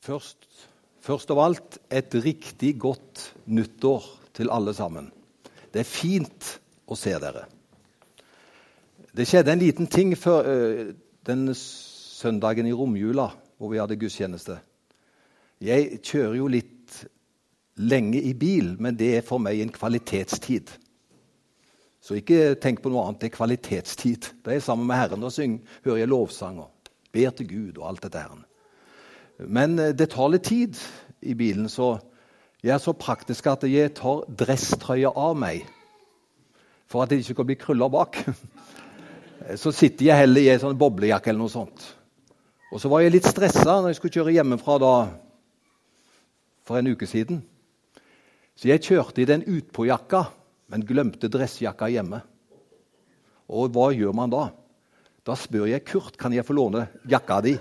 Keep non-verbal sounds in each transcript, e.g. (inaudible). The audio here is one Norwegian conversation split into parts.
Først, først av alt et riktig godt nyttår til alle sammen. Det er fint å se dere. Det skjedde en liten ting før øh, den søndagen i romjula hvor vi hadde gudstjeneste. Jeg kjører jo litt lenge i bil, men det er for meg en kvalitetstid. Så ikke tenk på noe annet. Det er kvalitetstid. Da er jeg sammen med Herren og synger, hører jeg lovsanger, ber til Gud og alt dette. her. Men eh, det tar litt tid i bilen, så jeg er så praktisk at jeg tar dresstrøya av meg for at det ikke skal bli krøller bak. (laughs) Så sitter jeg heller i ei sånn boblejakke eller noe sånt. Og så var jeg litt stressa når jeg skulle kjøre hjemmefra da for en uke siden. Så jeg kjørte i den utpåjakka, men glemte dressjakka hjemme. Og hva gjør man da? Da spør jeg Kurt kan jeg få låne jakka di.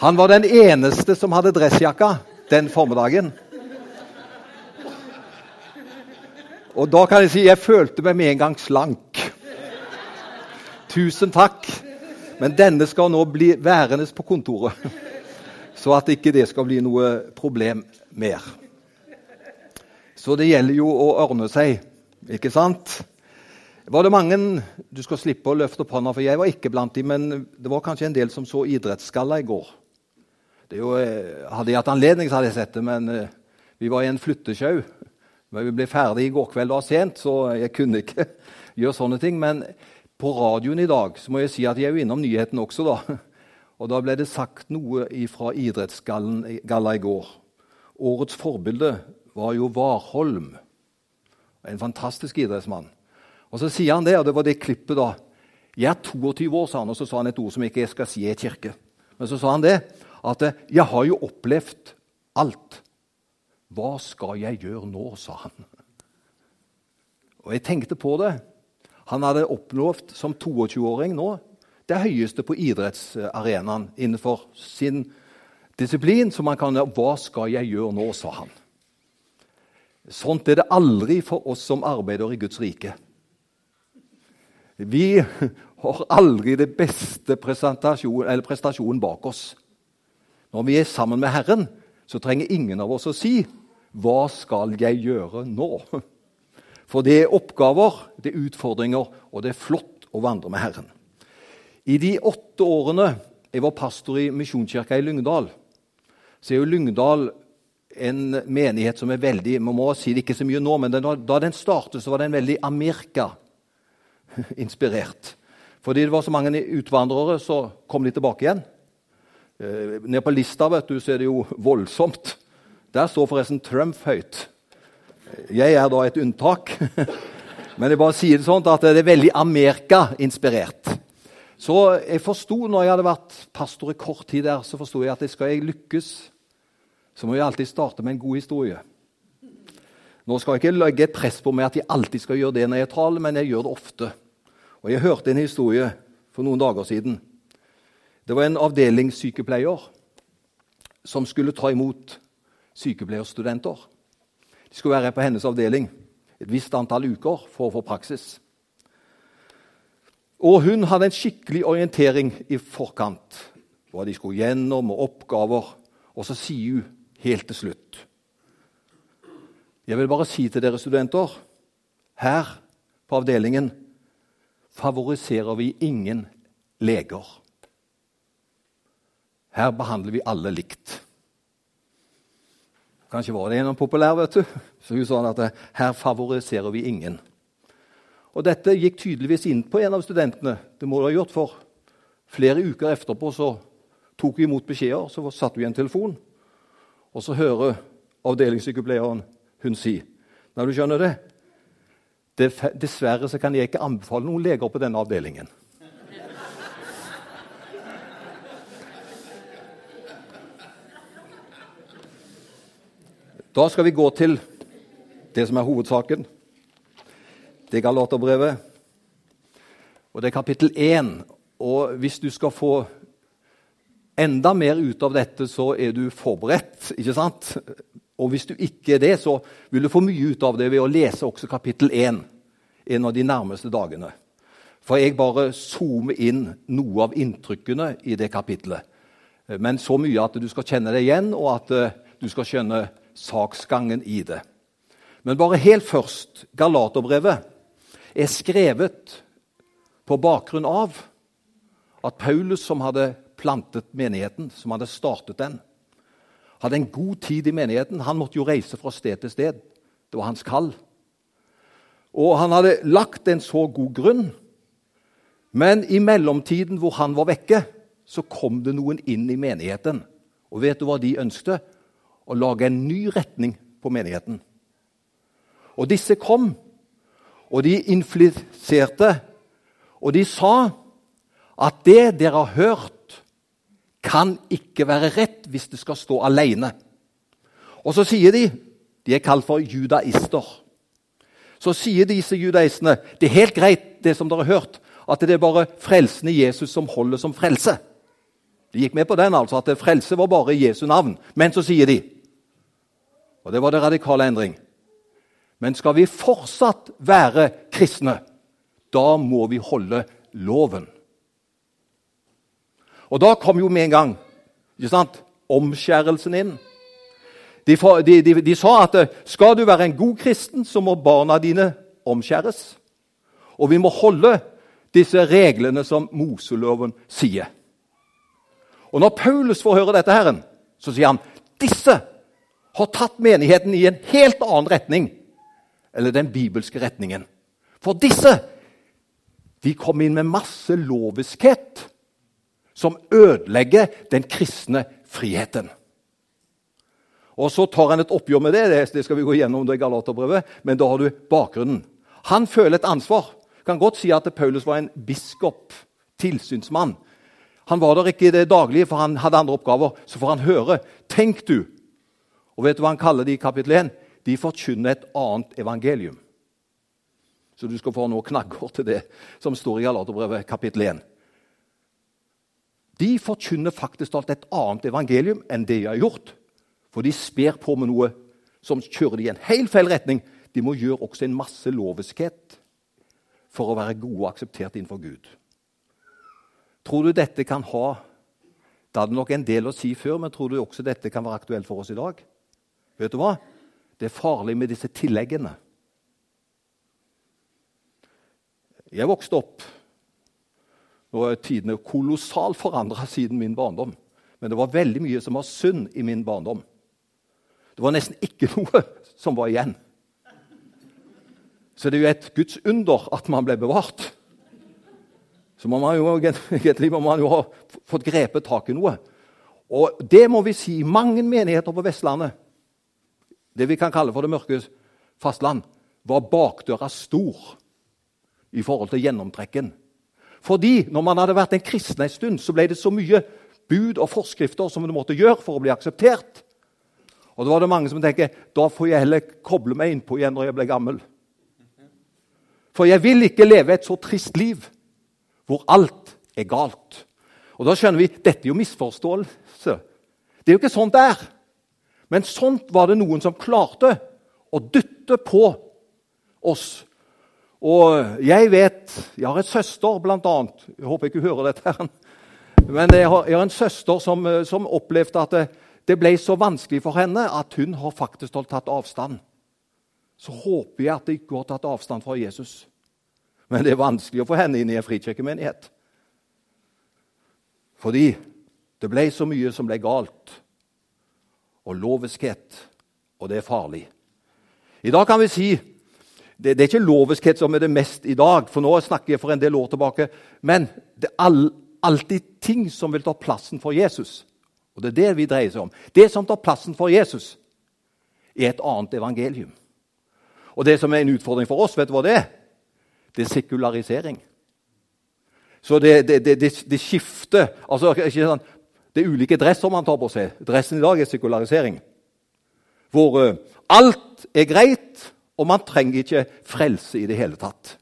Han var den eneste som hadde dressjakka den formiddagen. Og da kan jeg si jeg følte meg med en gang slank. Tusen takk. Men denne skal nå bli værende på kontoret, så at ikke det skal bli noe problem mer. Så det gjelder jo å ordne seg, ikke sant? Var det mange Du skal slippe å løfte opp hånda, for jeg var ikke blant dem, men det var kanskje en del som så Idrettsgalla i går. Jo, eh, hadde jeg hatt anledning, så hadde jeg sett det, men eh, vi var i en flyttesjau. Vi ble ferdig i går kveld og sent, så jeg kunne ikke (laughs) gjøre sånne ting. Men på radioen i dag så må jeg si at jeg er jo innom nyheten også, da. (laughs) Og da ble det sagt noe fra idrettsgalla i går. Årets forbilde var jo Warholm. En fantastisk idrettsmann. Og så sier han det, og det var det klippet da. Jeg er 22 år, sa han, og så sa han et ord som ikke jeg skal si i kirke. Men så sa han det at 'jeg har jo opplevd alt'. Hva skal jeg gjøre nå, sa han. Og jeg tenkte på det. Han hadde oppnådd som 22-åring nå det høyeste på idrettsarenaen innenfor sin disiplin. Så man kan Hva skal jeg gjøre nå, sa han. Sånt er det aldri for oss som arbeider i Guds rike. Vi (laughs) har aldri det beste prestasjonen bak oss. Når vi er sammen med Herren, så trenger ingen av oss å si 'Hva skal jeg gjøre nå?' For det er oppgaver, det er utfordringer, og det er flott å vandre med Herren. I de åtte årene jeg var pastor i Misjonskirka i Lyngdal, så er jo Lyngdal en menighet som er veldig Man må si det ikke så mye nå, men da den startet, så var den veldig Amerika-inspirert. Fordi det var så mange utvandrere, så kom de tilbake igjen. Eh, nede på lista vet du, så er det jo voldsomt. Der står forresten Trump høyt. Jeg er da et unntak. (laughs) Men jeg bare sier det sånn at det er veldig Amerika-inspirert. Så jeg forsto, når jeg hadde vært pastor i kort tid der, så forsto jeg at skal jeg lykkes, så må jeg alltid starte med en god historie. Nå skal jeg ikke legge et press på meg at jeg alltid skal gjøre det når jeg taler, men jeg gjør det ofte. Og Jeg hørte en historie for noen dager siden det var en avdelingssykepleier som skulle ta imot sykepleierstudenter. De skulle være på hennes avdeling et visst antall uker for å få praksis. Og hun hadde en skikkelig orientering i forkant. Hva de skulle gjennom, og oppgaver. Og så sier hun helt til slutt Jeg vil bare si til dere studenter her på avdelingen favoriserer vi ingen leger. Her behandler vi alle likt. Kanskje var det en populær, vet du. Så hun sa at her favoriserer vi ingen. Og Dette gikk tydeligvis inn på en av studentene. Det må det ha gjort, for flere uker etterpå så tok hun imot beskjeder. Så satte hun en telefon, og så hører avdelingssykepleieren hun si Når du skjønner det, Dessverre så kan jeg ikke anbefale noen leger på denne avdelingen. Da skal vi gå til det som er hovedsaken. Det er Galaterbrevet. Og det er kapittel 1. Og hvis du skal få enda mer ut av dette, så er du forberedt. ikke sant? Og hvis du ikke er det, så vil du få mye ut av det ved å lese også kapittel 1 en av de nærmeste dagene. For jeg bare zoomer inn noe av inntrykkene i det kapitlet. men så mye at du skal kjenne det igjen, og at eh, du skal skjønne saksgangen i det. Men bare helt først Galaterbrevet er skrevet på bakgrunn av at Paulus, som hadde plantet menigheten, som hadde startet den, hadde en god tid i menigheten. Han måtte jo reise fra sted til sted. Det var hans kall. Og han hadde lagt en så god grunn. Men i mellomtiden hvor han var vekke, så kom det noen inn i menigheten. Og vet du hva de ønsket? Å lage en ny retning på menigheten. Og disse kom, og de infliserte, og de sa at det dere har hørt kan ikke være rett hvis det skal stå alene. Og så sier de De er kalt for judaister. Så sier disse judaistene det er helt greit, det som dere har hørt, at det er bare frelsen Jesus som holder som frelse. De gikk med på den, altså, at frelse var bare Jesu navn. Men så sier de Og det var det radikale endring. Men skal vi fortsatt være kristne, da må vi holde loven. Og da kom jo med en gang ikke sant, omskjærelsen inn. De, de, de, de, sa at skal du være en god kristen, så må barna dine omskjæres. Og vi må holde disse reglene som Moseloven sier. Og Når Paulus får høre dette, herren, så sier han disse har tatt menigheten i en helt annen retning eller den bibelske retningen. For disse de kom inn med masse loviskhet som ødelegger den kristne friheten. Og Så tar han et oppgjør med det, det skal vi gå gjennom det Galaterbrevet, men da har du bakgrunnen. Han føler et ansvar. Kan godt si at Paulus var en biskop, tilsynsmann. Han var der ikke i det daglige, for han hadde andre oppgaver. Så får han høre. Tenk du! Og vet du hva han kaller de i kapittel 1? De forkynner et annet evangelium. Så du skal få noe knagger til det som står i Galaterbrevet kapittel 1 de forkynner faktisk alt et annet evangelium enn det de har gjort. For de sper på med noe som kjører de i en helt feil retning. De må gjøre også en masse loviskhet for å være gode og akseptert innenfor Gud. Tror du dette kan ha Det hadde nok en del å si før, men tror du også dette kan være aktuelt for oss i dag? Vet du hva? Det er farlig med disse tilleggene. Jeg vokste opp nå er tidene kolossalt forandra siden min barndom. Men det var veldig mye som var synd i min barndom. Det var nesten ikke noe som var igjen. Så det er jo et Guds under at man ble bevart. Så må man jo, må man jo ha fått grepet tak i noe. Og det må vi si mange menigheter på Vestlandet, det vi kan kalle for det mørke fastland, var bakdøra stor i forhold til gjennomtrekken. Fordi når man hadde vært en kristen en stund, så ble det så mye bud og forskrifter som du måtte gjøre for å bli akseptert. Og da var det mange som tenker da får jeg heller koble meg innpå igjen når jeg blir gammel. For jeg vil ikke leve et så trist liv hvor alt er galt. Og da skjønner vi dette er jo misforståelse. Det er jo ikke sånn det er. Men sånt var det noen som klarte å dytte på oss og jeg vet Jeg har en søster, blant annet. Jeg håper ikke hun hører dette. her. Men jeg har, jeg har en søster som, eh, som, opplevde at det, det, ble så vanskelig for henne at hun har faktisk tatt avstand. Så håper jeg at det ikke har tatt avstand fra Jesus. Men det er vanskelig å få henne inn i en frikirkemenighet. Fordi det ble så mye som ble galt. Og loviskhet. Og det er farlig. I dag kan vi si det, det, er ikke loviskhet som er det mest i dag, for nå snakker jeg for en del år tilbake. Men det er all, alltid ting som vil ta plassen for Jesus. Og det er det vi dreier seg om. Det som tar plassen for Jesus, er et annet evangelium. Og det som er en utfordring for oss, vet du hva det er? Det er sekularisering. Så det, det, det, det skifter altså, sånn, Det er ulike dresser man tar på seg. Dressen i dag er sekularisering. Hvor uh, alt er greit, og man trenger ikke frelse i det hele tatt.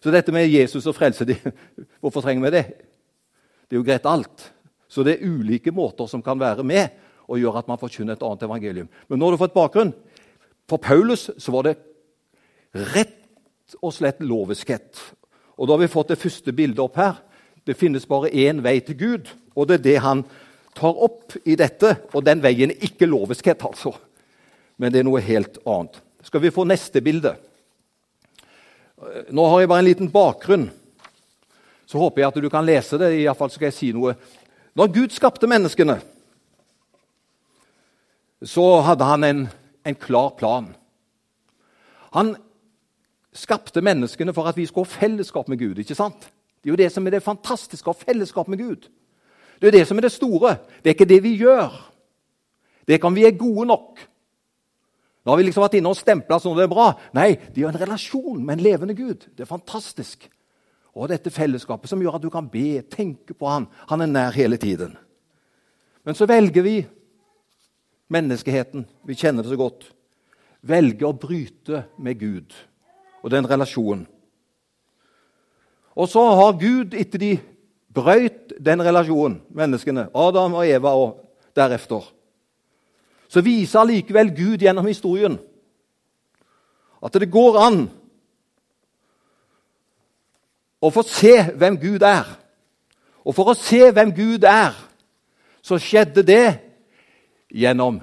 Så dette med Jesus og frelse de, (laughs) Hvorfor trenger vi det? Det er jo greit alt. Så det er ulike måter som kan være med og gjøre at man forkynner et annet evangelium. Men nå har du fått bakgrunn. For Paulus så var det rett og slett loviskhet. Og da har vi fått det første bildet opp her. Det finnes bare én vei til Gud, og det er det han tar opp i dette, og den veien er ikke loviskhet, altså. Men det er noe helt annet. Skal vi få neste bilde? Nå har jeg bare en liten bakgrunn. Så håper jeg at du kan lese det. I fall skal jeg si noe. Når Gud skapte menneskene, så hadde han en, en klar plan. Han skapte menneskene for at vi skulle ha fellesskap med Gud. ikke sant? Det er jo det som er det fantastiske, å ha fellesskap med Gud. Det er det som er det store. Det er ikke det vi gjør. Det kan vi er gode nok. Nå har vi liksom vært inne og stempla sånn det er bra. Nei, de har en relasjon med en levende Gud. Det er fantastisk. Og dette fellesskapet som gjør at du kan be, tenke på han. Han er nær hele tiden. Men så velger vi menneskeheten. Vi kjenner det så godt. Velger å bryte med Gud og den relasjonen. Og så har Gud, etter de brøyt den relasjonen, menneskene, Adam og Eva og deretter, så viser allikevel Gud gjennom historien at det går an å få se hvem Gud er. Og for å se hvem Gud er, så skjedde det gjennom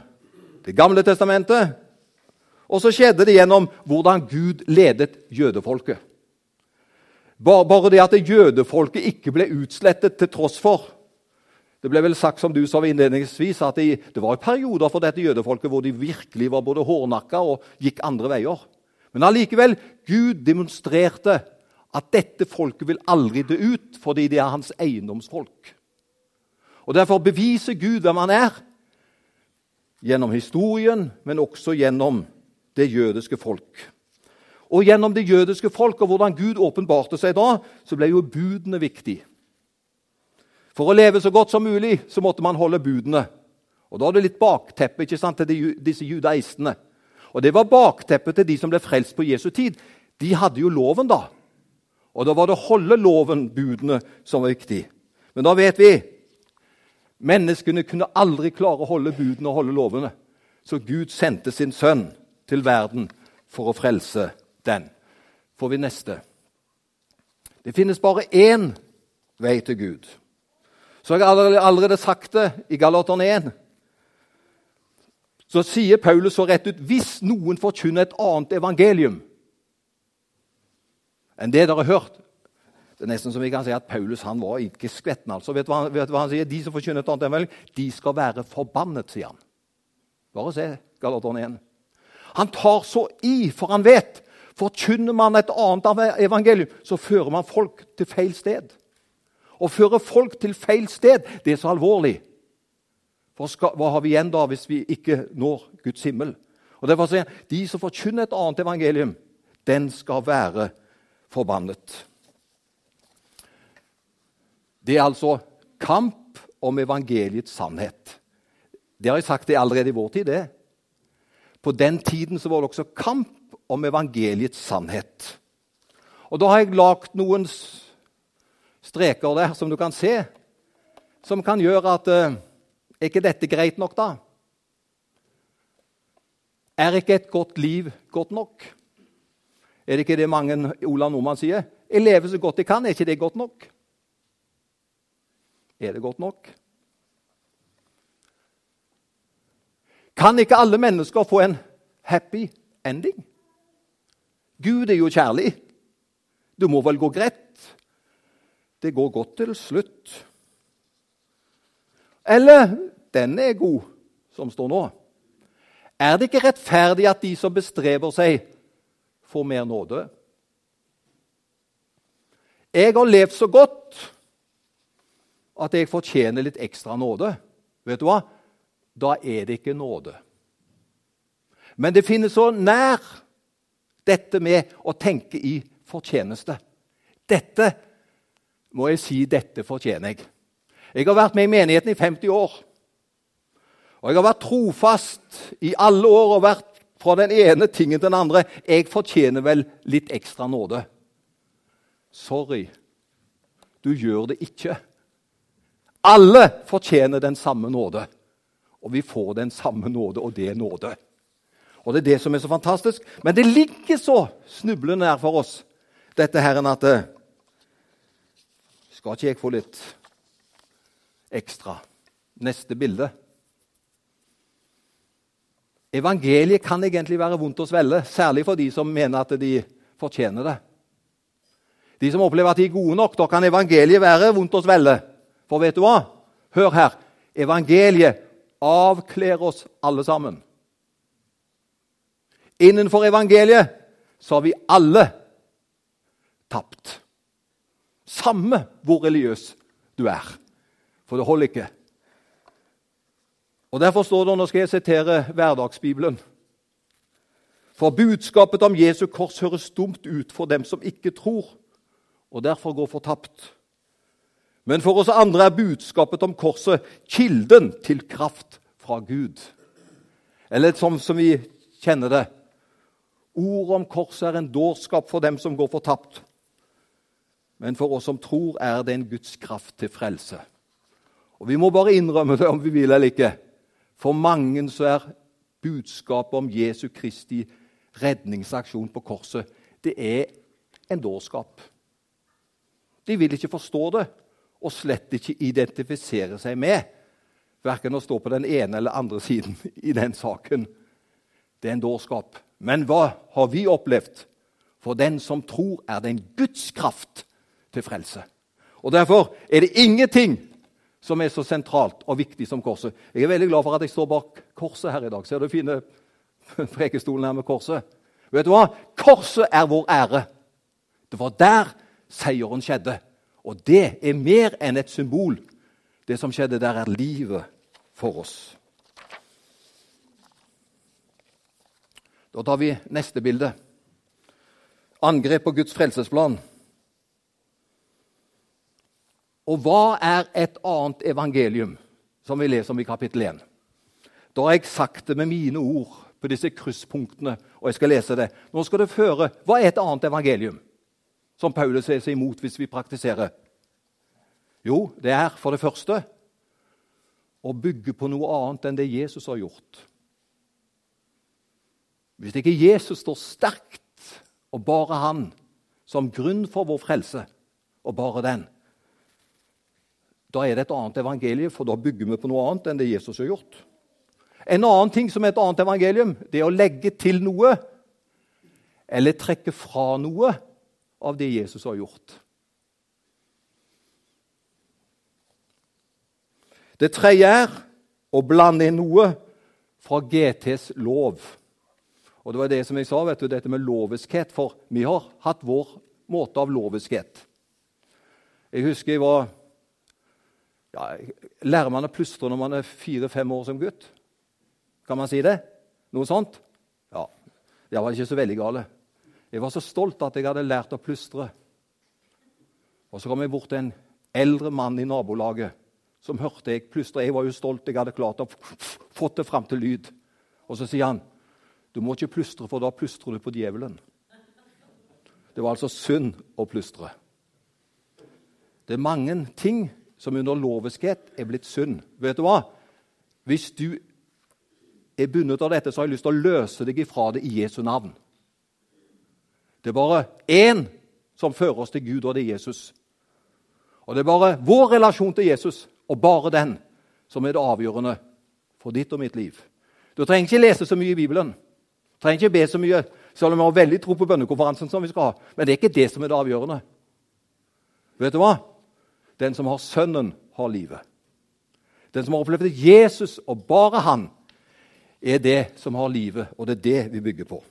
Det gamle testamentet. Og så skjedde det gjennom hvordan Gud ledet jødefolket. Bare det at jødefolket ikke ble utslettet til tross for det ble vel sagt som du sa innledningsvis, at det, det var perioder for dette jødefolket hvor de virkelig var både hårnakka og gikk andre veier. Men allikevel, Gud demonstrerte at dette folket vil aldri dø ut fordi de er hans eiendomsfolk. Og Derfor beviser Gud hvem han er, gjennom historien, men også gjennom det jødiske folk. Og gjennom det jødiske folk og hvordan Gud åpenbarte seg da, så ble jo budene viktig. For å leve så godt som mulig så måtte man holde budene. Og Da er det litt bakteppe ikke sant, til de, disse judaistene. Og Det var bakteppet til de som ble frelst på Jesu tid. De hadde jo loven, da. Og da var det å holde loven, budene, som var viktig. Men da vet vi menneskene kunne aldri klare å holde budene og holde lovene. Så Gud sendte sin sønn til verden for å frelse den. Får vi neste. Det finnes bare én vei til Gud. Så jeg har allerede sagt det i Galaterne 1. Så sier Paulus så rett ut hvis noen forkynner et annet evangelium enn det dere har hørt Det er nesten som vi kan si at Paulus han var ikke skvetten. altså. Vet du hva, vet du hva han sier? De som forkynner et annet evangelium, de skal være forbannet, sier han. Bare se Galaterne 1. Han tar så i, for han vet forkynner man et annet evangelium, så fører man folk til feil sted. Å føre folk til feil sted, det er så alvorlig. For skal, hva har vi igjen da hvis vi ikke når Guds himmel? Og derfor sier han, De som forkynner et annet evangelium, den skal være forbannet. Det er altså kamp om evangeliets sannhet. Det har jeg sagt det allerede i vår tid. det. På den tiden så var det også kamp om evangeliets sannhet. Og Da har jeg lagd noen streker der som du kan se, som kan gjøre at uh, Er ikke dette greit nok, da? Er ikke et godt liv godt nok? Er det ikke det mange Ola Nordmann sier? Jeg lever så godt jeg kan. Er ikke det godt nok? Er det godt nok? Kan ikke alle mennesker få en happy ending? Gud er jo kjærlig. Det må vel gå greit? Det går godt til slutt. Eller den er god, som står nå. Er det ikke rettferdig at de som bestreber seg, får mer nåde? Jeg har levd så godt at jeg fortjener litt ekstra nåde. Vet du hva? Da er det ikke nåde. Men det finnes så nær dette med å tenke i fortjeneste. Dette må jeg si dette fortjener jeg. Jeg har vært med i menigheten i 50 år. Og jeg har vært trofast i alle år og vært fra den ene tingen til den andre. Jeg fortjener vel litt ekstra nåde. Sorry, du gjør det ikke. Alle fortjener den samme nåde. Og vi får den samme nåde, og det er nåde. Og Det er det som er så fantastisk. Men det ligger så snublende nær for oss, dette her, at skal ikke jeg få litt ekstra neste bilde. Evangeliet kan egentlig være vondt å svelle, særlig for de som mener at de fortjener det. De som opplever at de er gode nok, da kan evangeliet være vondt å svelle. For vet du hva? Hør her. Evangeliet avkler oss alle sammen. Innenfor evangeliet så har vi alle tapt. Samme hvor religiøs du er. For det holder ikke. Og Derfor står det, nå skal jeg sitere Hverdagsbibelen For budskapet om Jesu kors høres dumt ut for dem som ikke tror, og derfor går fortapt. Men for oss andre er budskapet om korset kilden til kraft fra Gud. Eller som, som vi kjenner det Ordet om korset er en dårskap for dem som går fortapt. Men for oss som tror, er det en Guds kraft til frelse. Og Vi må bare innrømme det om vi vil eller ikke. For mange så er budskapet om Jesu Kristi redningsaksjon på korset det er en dårskap. De vil ikke forstå det, og slett ikke identifisere seg med verken å stå på den ene eller andre siden i den saken. Det er en dårskap. Men hva har vi opplevd? For den som tror, er det en Guds kraft til frelse. Og Derfor er det ingenting som er så sentralt og viktig som korset. Jeg er veldig glad for at jeg står bak korset her i dag. Ser du fine (laughs) prekestolen her med korset? Vet du hva? Korset er vår ære. Det var der seieren skjedde. Og det er mer enn et symbol. Det som skjedde der, er livet for oss. Da tar vi neste bilde. Angrep på Guds frelsesplan. Og hva er et annet evangelium, som vi leser om i kapittel 1? Da har jeg sagt det med mine ord på disse krysspunktene, og jeg skal lese det. Nå skal det føre Hva er et annet evangelium som Paulus ser seg imot hvis vi praktiserer? Jo, det er for det første å bygge på noe annet enn det Jesus har gjort. Hvis ikke Jesus står sterkt, og bare han, som grunn for vår frelse, og bare den, da er det et annet evangelium, for da bygger vi på noe annet enn det Jesus har gjort. En annen ting som er et annet evangelium, det er å legge til noe eller trekke fra noe av det Jesus har gjort. Det tredje er å blande inn noe fra GTs lov. Og Det var det som jeg sa, vet du, dette med loviskhet. For vi har hatt vår måte av loviskhet. Jeg husker jeg var ja, Lærer man å plystre når man er fire-fem år som gutt? Kan man si det? Noe sånt? Ja. Jeg var ikke så veldig gale. Jeg var så stolt at jeg hadde lært å plystre. Og Så kom jeg bort til en eldre mann i nabolaget som hørte jeg plystre. Jeg var jo stolt, jeg hadde klart å få det fram til lyd. Og Så sier han du må ikke plystre, for da plystrer du på djevelen. Det var altså synd å plystre. Det er mange ting som under loviskhet er blitt synd. Vet du hva? Hvis du er bundet av dette, så har jeg lyst til å løse deg ifra det i Jesu navn. Det er bare én som fører oss til Gud, og det er Jesus. Og det er bare vår relasjon til Jesus, og bare den, som er det avgjørende for ditt og mitt liv. Du trenger ikke lese så mye i Bibelen. Trenger ikke be så mye, selv om vi har veldig tro på bønnekonferansen. som vi skal ha. Men det er ikke det som er det avgjørende. Vet du hva? Den som har Sønnen, har livet. Den som har opplevd Jesus, og bare han, er det som har livet, og det er det vi bygger på.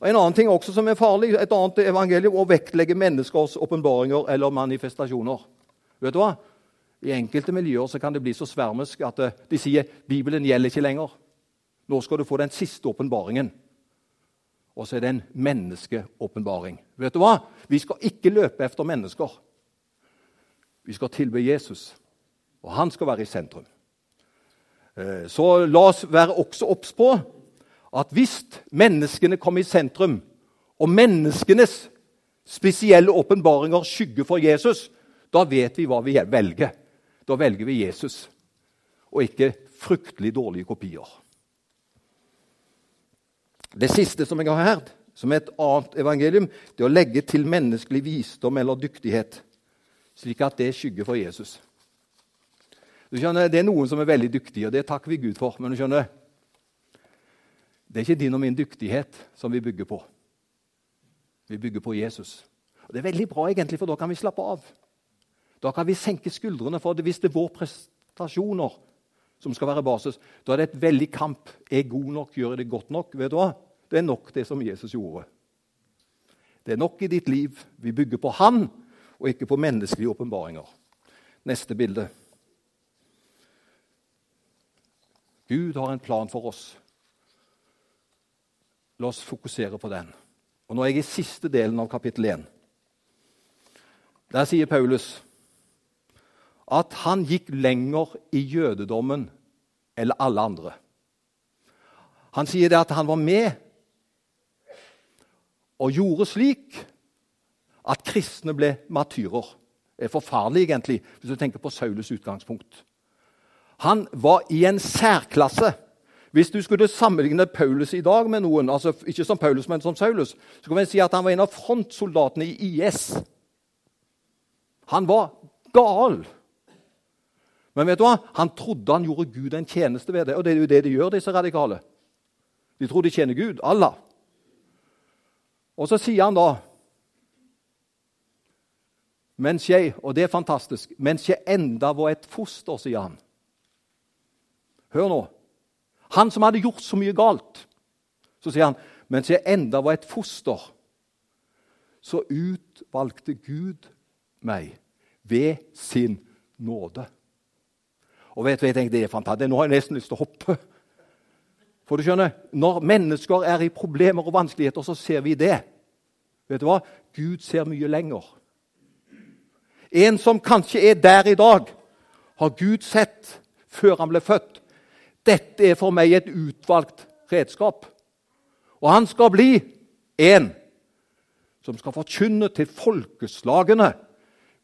Og En annen ting også som er farlig, et annet evangelium, å vektlegge menneskers åpenbaringer eller manifestasjoner. Vet du hva? I enkelte miljøer kan det bli så svermisk at eh, de sier Bibelen gjelder ikke lenger. Nå skal du få den siste åpenbaringen. Og så er det en menneskeåpenbaring. Vet du hva? Vi skal ikke løpe efter mennesker. Vi skal tilbe Jesus, og han skal være i sentrum. Eh, så la oss være også obs på at hvis menneskene kommer i sentrum, og menneskenes spesielle åpenbaringer skygger for Jesus, da vet vi hva vi velger. Da velger vi Jesus, og ikke fryktelig dårlige kopier. Det siste som jeg har hørt, som er et annet evangelium, det er å legge til menneskelig visdom eller dyktighet, slik at det skygger for Jesus. Du skjønner, Det er noen som er veldig dyktige, og det takker vi Gud for. Men du skjønner, det er ikke din og min dyktighet som vi bygger på. Vi bygger på Jesus. Og Det er veldig bra, egentlig, for da kan vi slappe av. Da kan vi senke skuldrene. for Hvis det er våre prestasjoner som skal være basis, da er det et veldig kamp. Er god nok? Gjør jeg det godt nok? Vet du hva? Det er nok det som Jesus gjorde. Det er nok i ditt liv. Vi bygger på Han, og ikke på menneskelige åpenbaringer. Neste bilde. Gud har en plan for oss. La oss fokusere på den. Og Nå er jeg i siste delen av kapittel 1. Der sier Paulus at han gikk lenger i jødedommen eller alle andre. Han sier det at han var med og gjorde slik at kristne ble martyrer. Det er forferdelig, egentlig, hvis du tenker på Saulus utgangspunkt. Han var i en særklasse. Hvis du skulle sammenligne Paulus i dag med noen, altså ikke som Paulus, men som Saulus, så kan vi si at han var en av frontsoldatene i IS. Han var gal. Men vet du hva? han trodde han gjorde Gud en tjeneste ved det. Og det er jo det de gjør, disse radikale. De tror de tjener Gud. Allah. Og så sier han da mens jeg, Og det er fantastisk. Mens jeg enda var et foster, sier han. Hør nå. Han som hadde gjort så mye galt. Så sier han mens jeg enda var et foster, så utvalgte Gud meg ved sin nåde. Og vet du, jeg tenker, det er fantastisk. Nå har jeg nesten lyst til å hoppe. For du skjønner, Når mennesker er i problemer og vanskeligheter, så ser vi det. Vet du hva? Gud ser mye lenger. En som kanskje er der i dag, har Gud sett før han ble født. Dette er for meg et utvalgt redskap. Og han skal bli en som skal forkynne til folkeslagene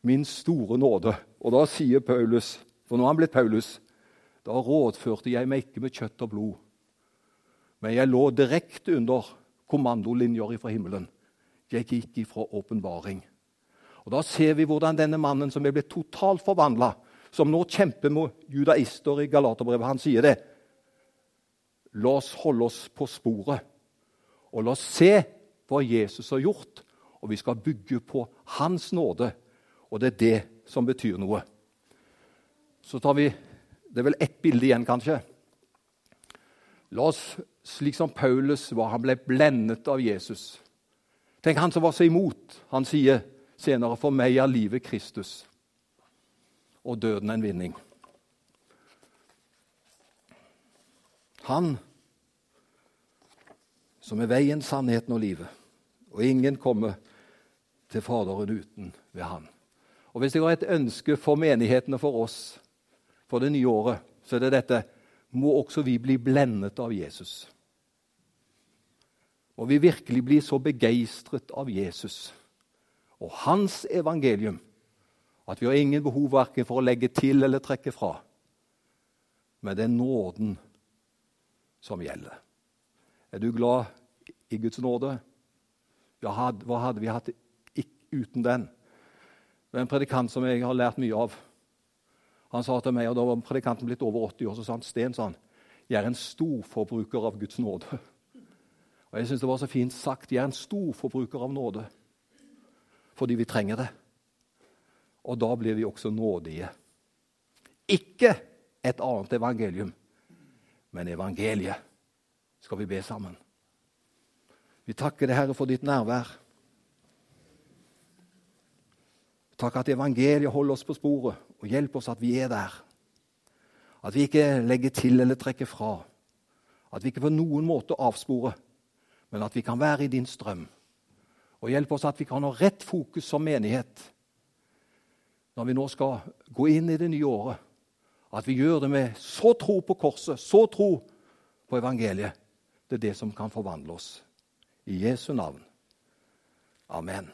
min store nåde. Og da sier Paulus, for nå har han blitt Paulus, da rådførte jeg meg ikke med kjøtt og blod, men jeg lå direkte under kommandolinjer fra himmelen. Jeg gikk ifra åpenbaring. Og Da ser vi hvordan denne mannen som er blitt totalt forvandla, som nå kjemper med judaister i Galaterbrevet, han sier det. La oss holde oss på sporet, og la oss se hva Jesus har gjort. Og vi skal bygge på Hans nåde, og det er det som betyr noe. Så tar vi Det er vel ett bilde igjen, kanskje. La oss, slik som Paulus var, han ble blendet av Jesus. Tenk han som var så imot. Han sier senere, 'For meg er livet Kristus og døden en vinning'. Han som er veien, sannheten og livet. Og ingen kommer til Faderen uten ved Han. Og Hvis jeg har et ønske for menighetene for oss for det nye året, så er det dette må også vi bli blendet av Jesus. Og vi virkelig bli så begeistret av Jesus og hans evangelium at vi har ingen behov verken for å legge til eller trekke fra. Men det er nåden som gjelder. Er du glad i Guds nåde? Ja, hva hadde vi hatt uten den? Det er en predikant som jeg har lært mye av. Han sa til meg, og Da var predikanten blitt over 80 år, så sa han Sten sa han, jeg er en storforbruker av Guds nåde. Og Jeg syns det var så fint sagt. Jeg er en storforbruker av nåde fordi vi trenger det. Og da blir vi også nådige. Ikke et annet evangelium, men evangeliet skal vi be sammen. Vi takker deg, Herre, for ditt nærvær. Takk at evangeliet holder oss på sporet og hjelp oss at vi er der. At vi ikke legger til eller trekker fra. At vi ikke på noen måte avsporer, men at vi kan være i din strøm. Og hjelp oss at vi kan ha rett fokus som menighet når vi nå skal gå inn i det nye året. At vi gjør det med så tro på korset, så tro på evangeliet. Det er det som kan forvandle oss. I Jesu navn. Amen.